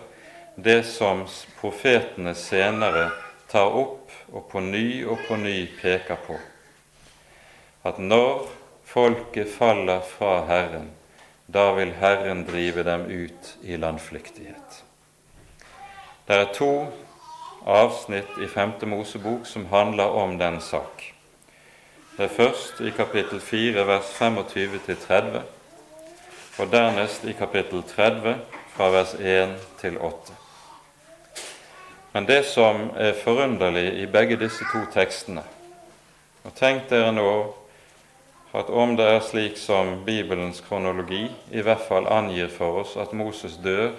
det som profetene senere tar opp og på ny og på ny peker på at når folket faller fra Herren, da vil Herren drive dem ut i landflyktighet. Det er to avsnitt i Femte Mosebok som handler om den sak. Det er først i kapittel 4 vers 25-30, og dernest i kapittel 30 fra vers 1 til 8. Men det som er forunderlig i begge disse to tekstene og Tenk dere nå at om det er slik som Bibelens kronologi i hvert fall angir for oss at Moses dør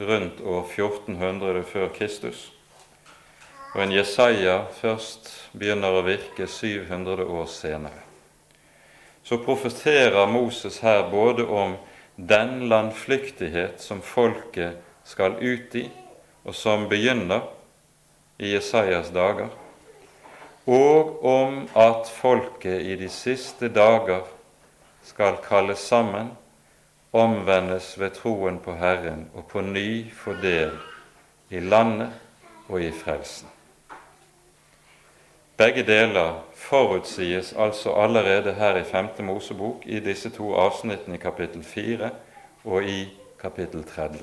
rundt år 1400 før Kristus, og en Jesaja først begynner å virke 700 år senere, så profeterer Moses her både om den landflyktighet som folket skal ut i, og som begynner i Jesajas dager, og om at folket i de siste dager skal kalles sammen, omvendes ved troen på Herren og på ny få del i landet og i frelsen. Begge deler forutsies altså allerede her i 5. Mosebok i disse to avsnittene i kapittel 4 og i kapittel 30.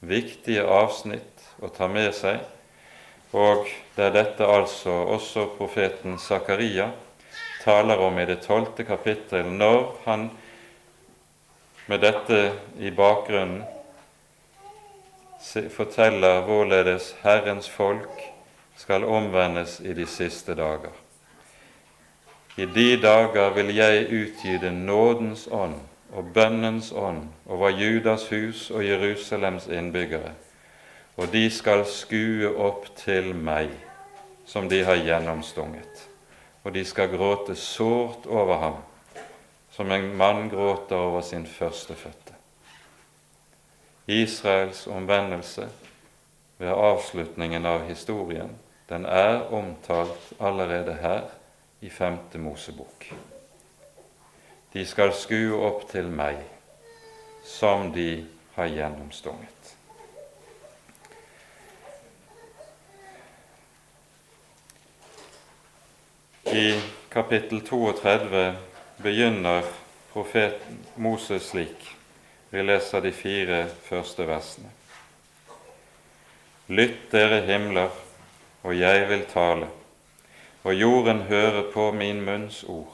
Viktige avsnitt å ta med seg og det er dette altså også profeten Zakaria taler om i det tolvte kapittel, når han med dette i bakgrunnen forteller hvorledes Herrens folk skal omvendes i de siste dager. I de dager vil jeg utgyde nådens ånd og bønnens ånd over Judas hus og Jerusalems innbyggere og de skal skue opp til meg, som de har gjennomstunget, og de skal gråte sårt over ham, som en mann gråter over sin førstefødte. Israels omvendelse ved avslutningen av historien, den er omtalt allerede her i femte Mosebok. De skal skue opp til meg, som de har gjennomstunget. I kapittel 32 begynner profeten Moses slik. Vi leser de fire første versene. Lytt, dere himler, og jeg vil tale, og jorden hører på min munns ord.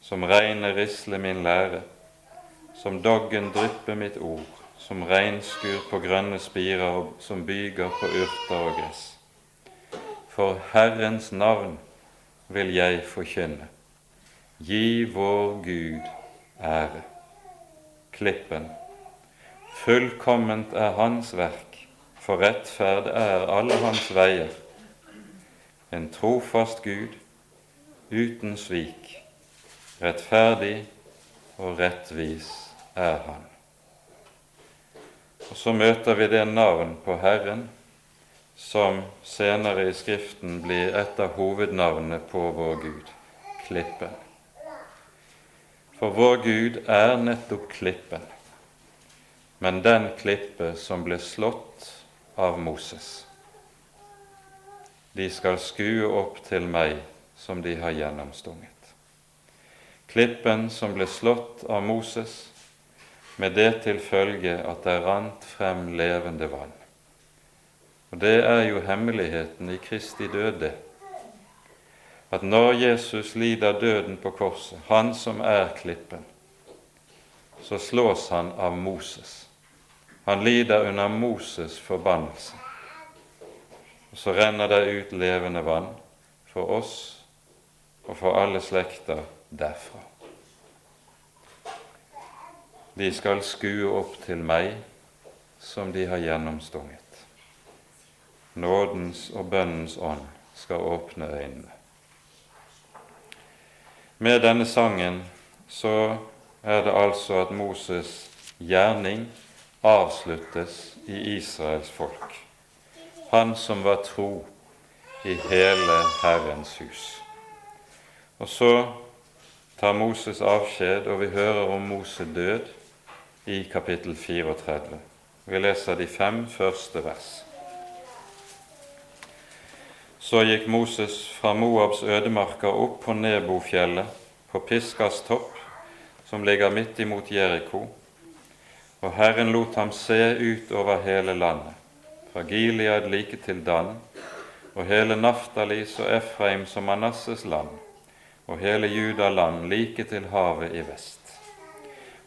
Som regnet risler min lære, som doggen drypper mitt ord, som regnskur på grønne spirer, som byger på urter og gress. For Herrens navn vil jeg forkynne. Gi vår Gud ære. Klippen. Fullkomment er Hans verk, for rettferd er alle Hans veier. En trofast Gud uten svik, rettferdig og rettvis er Han. Og Så møter vi det navn på Herren som senere i Skriften blir et av hovednavnene på vår Gud Klippen. For vår Gud er nettopp Klippen, men den klippe som ble slått av Moses. De skal skue opp til meg som de har gjennomstunget. Klippen som ble slått av Moses, med det til følge at det rant frem levende vann. Og Det er jo hemmeligheten i Kristi døde. At når Jesus lider døden på korset, han som er klippen, så slås han av Moses. Han lider under Moses' forbannelse. Og så renner det ut levende vann for oss og for alle slekter derfra. De skal skue opp til meg som de har gjennomstunget nådens og bønnens ånd skal åpne øynene. Med denne sangen så er det altså at Moses' gjerning avsluttes i Israels folk, han som var tro i hele Herrens hus. Og så tar Moses avskjed, og vi hører om Moses død i kapittel 34. Vi leser de fem første vers. Så gikk Moses fra Moabs ødemarker opp på Nebofjellet, på Piskas topp, som ligger midt imot Jeriko, og Herren lot ham se ut over hele landet, fra Gilead like til Dan, og hele Naftalis og Efraims og Manasses land, og hele Judaland like til havet i vest,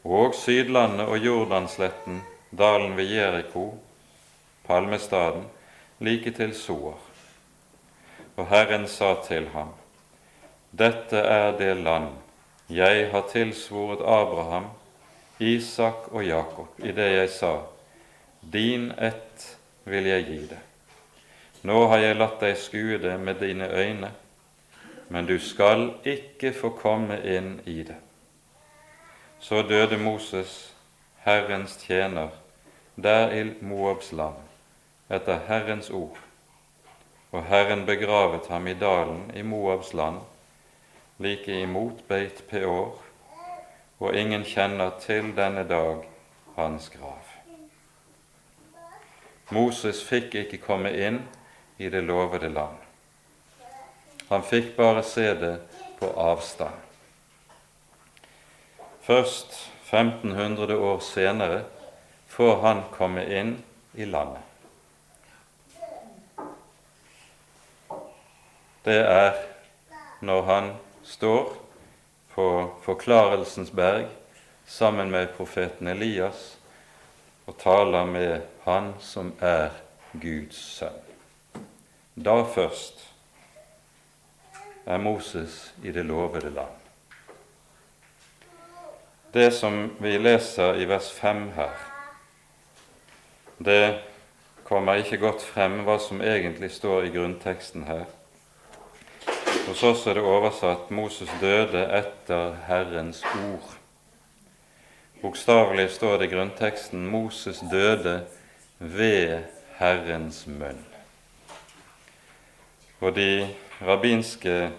og Sydlandet og Jordansletten, dalen ved Jeriko, Palmestaden, like til Soar. Og Herren sa til ham, Dette er det land jeg har tilsvoret Abraham, Isak og Jakob, i det jeg sa, Din ett vil jeg gi det. Nå har jeg latt deg skue det med dine øyne, men du skal ikke få komme inn i det. Så døde Moses, Herrens tjener, der i Moabs land, etter Herrens ord og Herren begravet ham i dalen i Moabs land, like imot Beit Peor, og ingen kjenner til denne dag hans grav. Moses fikk ikke komme inn i det lovede land. Han fikk bare se det på avstand. Først 1500 år senere får han komme inn i landet. det er når han står på Forklarelsens berg sammen med profeten Elias og taler med Han som er Guds sønn. Da først er Moses i det lovede land. Det som vi leser i vers 5 her, det kommer ikke godt frem hva som egentlig står i grunnteksten her. Hos oss er det oversatt 'Moses døde etter Herrens ord'. Bokstavelig står det i grunnteksten 'Moses døde ved Herrens munn. Og de rabbinske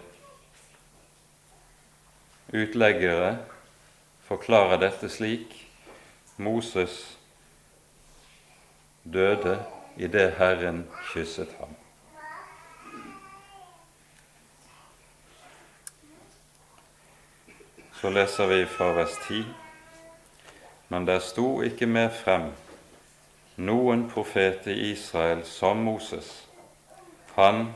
utleggere forklarer dette slik Moses døde idet Herren kysset ham. Så leser vi fra vers 10. Men der sto ikke mer frem noen profet i Israel som Moses, han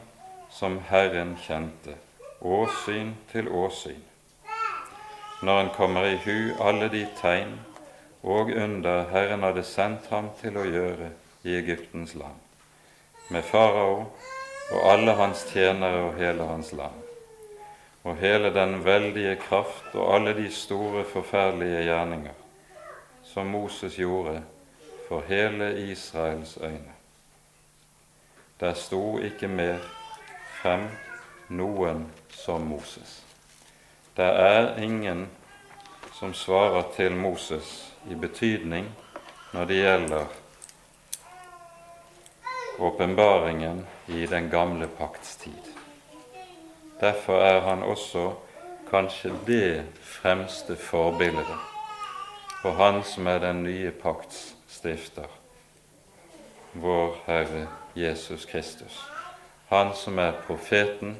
som Herren kjente, åsyn til åsyn, når han kommer i hu alle de tegn og under Herren hadde sendt ham til å gjøre i Egyptens land, med farao og alle hans tjenere og hele hans land, og hele den veldige kraft og alle de store, forferdelige gjerninger som Moses gjorde for hele Israels øyne. Der sto ikke mer frem noen som Moses. Det er ingen som svarer til Moses i betydning når det gjelder åpenbaringen i den gamle pakts tid. Derfor er han også kanskje det fremste forbildet for Han som er den nye pakts stifter, vår Herre Jesus Kristus. Han som er profeten,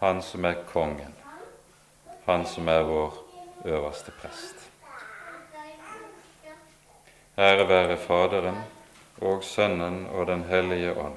han som er kongen, han som er vår øverste prest. Ære være Faderen og Sønnen og Den hellige ånd,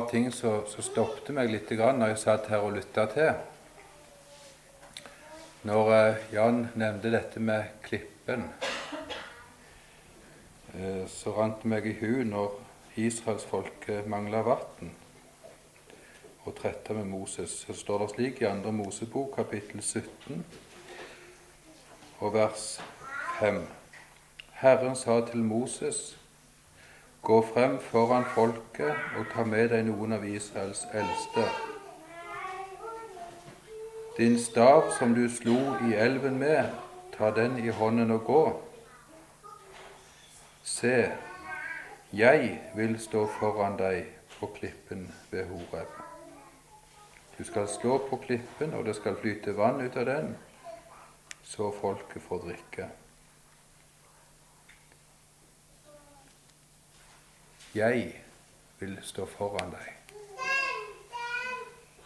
ting som, stoppet meg litt grann når jeg satt her og lytta til. Når eh, Jan nevnte dette med klippen, eh, så rant det meg i hu når israelsfolket mangla vann og tretta med Moses. Så står det slik i 2. Mosebok kapittel 17 og vers 5. Herren sa til Moses Gå frem foran folket og ta med deg noen av Israels eldste. Din stav som du slo i elven med, ta den i hånden og gå. Se, jeg vil stå foran deg på klippen ved Horeb. Du skal slå på klippen, og det skal flyte vann ut av den, så folket får drikke. Jeg vil stå foran deg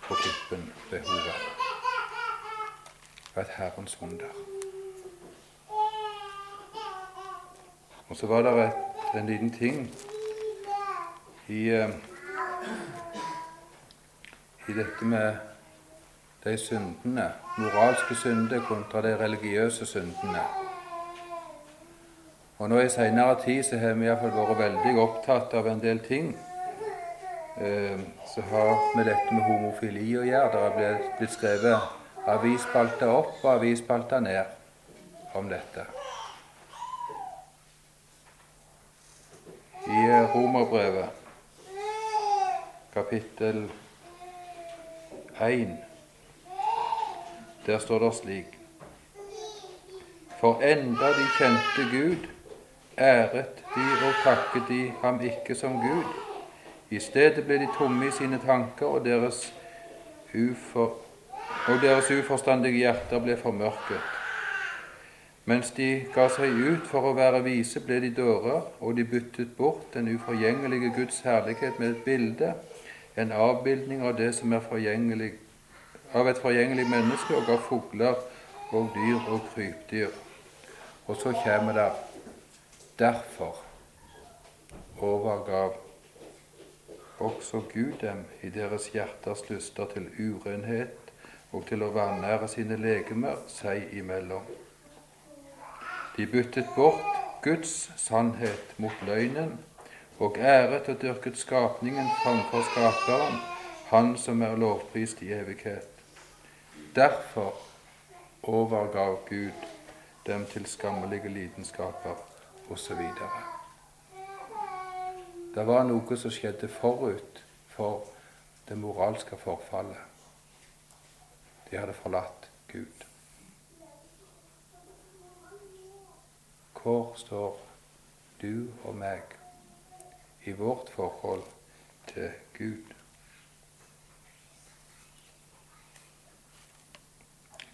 på klippen ved Horeb. Et Herrens under. Og så var det et, en liten ting i, uh, i dette med de syndene, moralske synder kontra de religiøse syndene. Og nå I seinere tid så har vi iallfall vært veldig opptatt av en del ting eh, som har med dette med homofili å gjøre. Det har blitt, blitt skrevet avisspalter opp og avisspalter ned om dette. I eh, Romerbrevet, kapittel 1, der står det slik For enda de kjente Gud, æret de og takket de ham ikke som Gud. I stedet ble de tomme i sine tanker, og deres, ufor, og deres uforstandige hjerter ble formørket. Mens de ga seg ut for å være vise, ble de dårer, og de byttet bort den uforgjengelige Guds herlighet med et bilde, en avbildning av det som er forgjengelig, av et forgjengelig menneske, og av fugler og dyr og krypdyr. Og så kommer det Derfor overgav også Gud dem i deres hjerters lyster til urenhet og til å vanære sine legemer seg imellom. De byttet bort Guds sannhet mot løgnen og æret og dyrket skapningen framfor Skaperen, Han som er lovprist i evighet. Derfor overgav Gud dem til skammelige lidenskaper, osv. Det var noe som skjedde forut for det moralske forfallet. De hadde forlatt Gud. Hvor står du og meg i vårt forhold til Gud.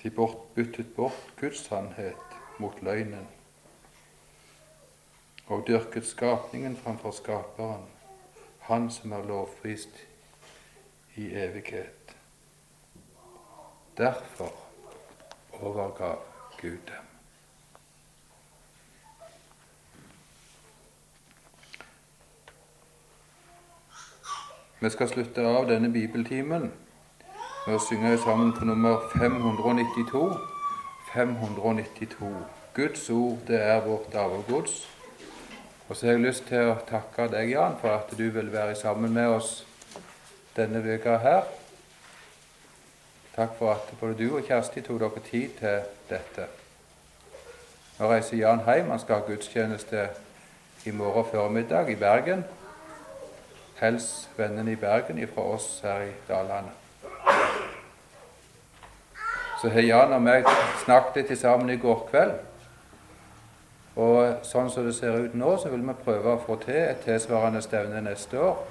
De byttet bort Guds sannhet mot løgnen og dyrket skapningen framfor Skaperen, Han som er lovprist i evighet. Derfor overgav Gud dem. Vi skal slutte av denne bibeltimen med å synge sammen på nummer 592. 592. Guds ord, det er vårt arvegods. Og så har jeg lyst til å takke deg, Jan, for at du vil være sammen med oss denne uka her. Takk for at både du og Kjersti tok dere tid til dette. Nå reiser Jan hjem. Han skal ha gudstjeneste i morgen formiddag i Bergen. Hils vennene i Bergen ifra oss her i Dalane. Så har Jan og meg snakket litt sammen i går kveld. Og sånn som det ser ut nå, så vil vi prøve å få til et tilsvarende stevne neste år.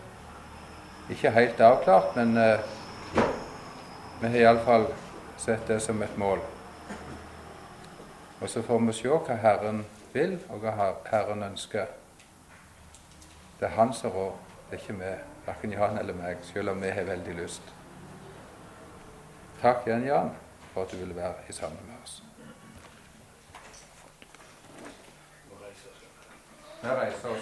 Ikke helt avklart, men eh, vi har iallfall sett det som et mål. Og så får vi se hva Herren vil, og hva Herren ønsker. Det er Han som rår. Det er ikke vi, verken Jan eller meg, selv om vi har veldig lyst. Takk igjen, Jan, for at du ville være i sammen med oss. Vi reiser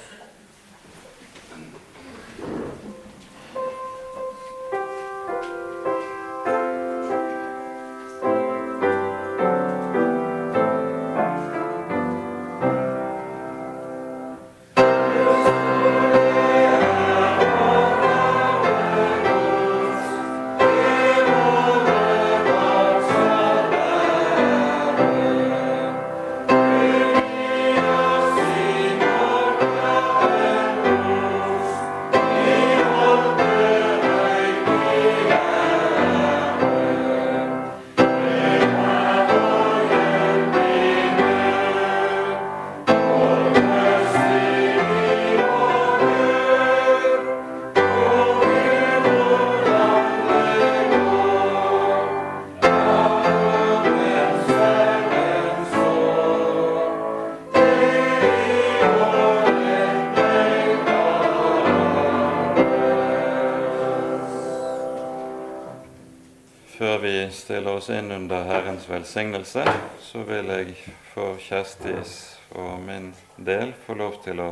Velsignelse, så vil jeg for Kjerstis og min del få lov til å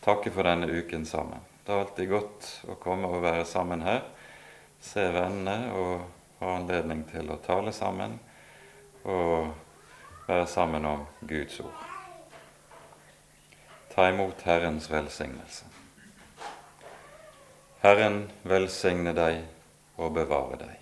takke for denne uken sammen. Det er alltid godt å komme og være sammen her, se vennene og ha anledning til å tale sammen og være sammen om Guds ord. Ta imot Herrens velsignelse. Herren velsigne deg og bevare deg.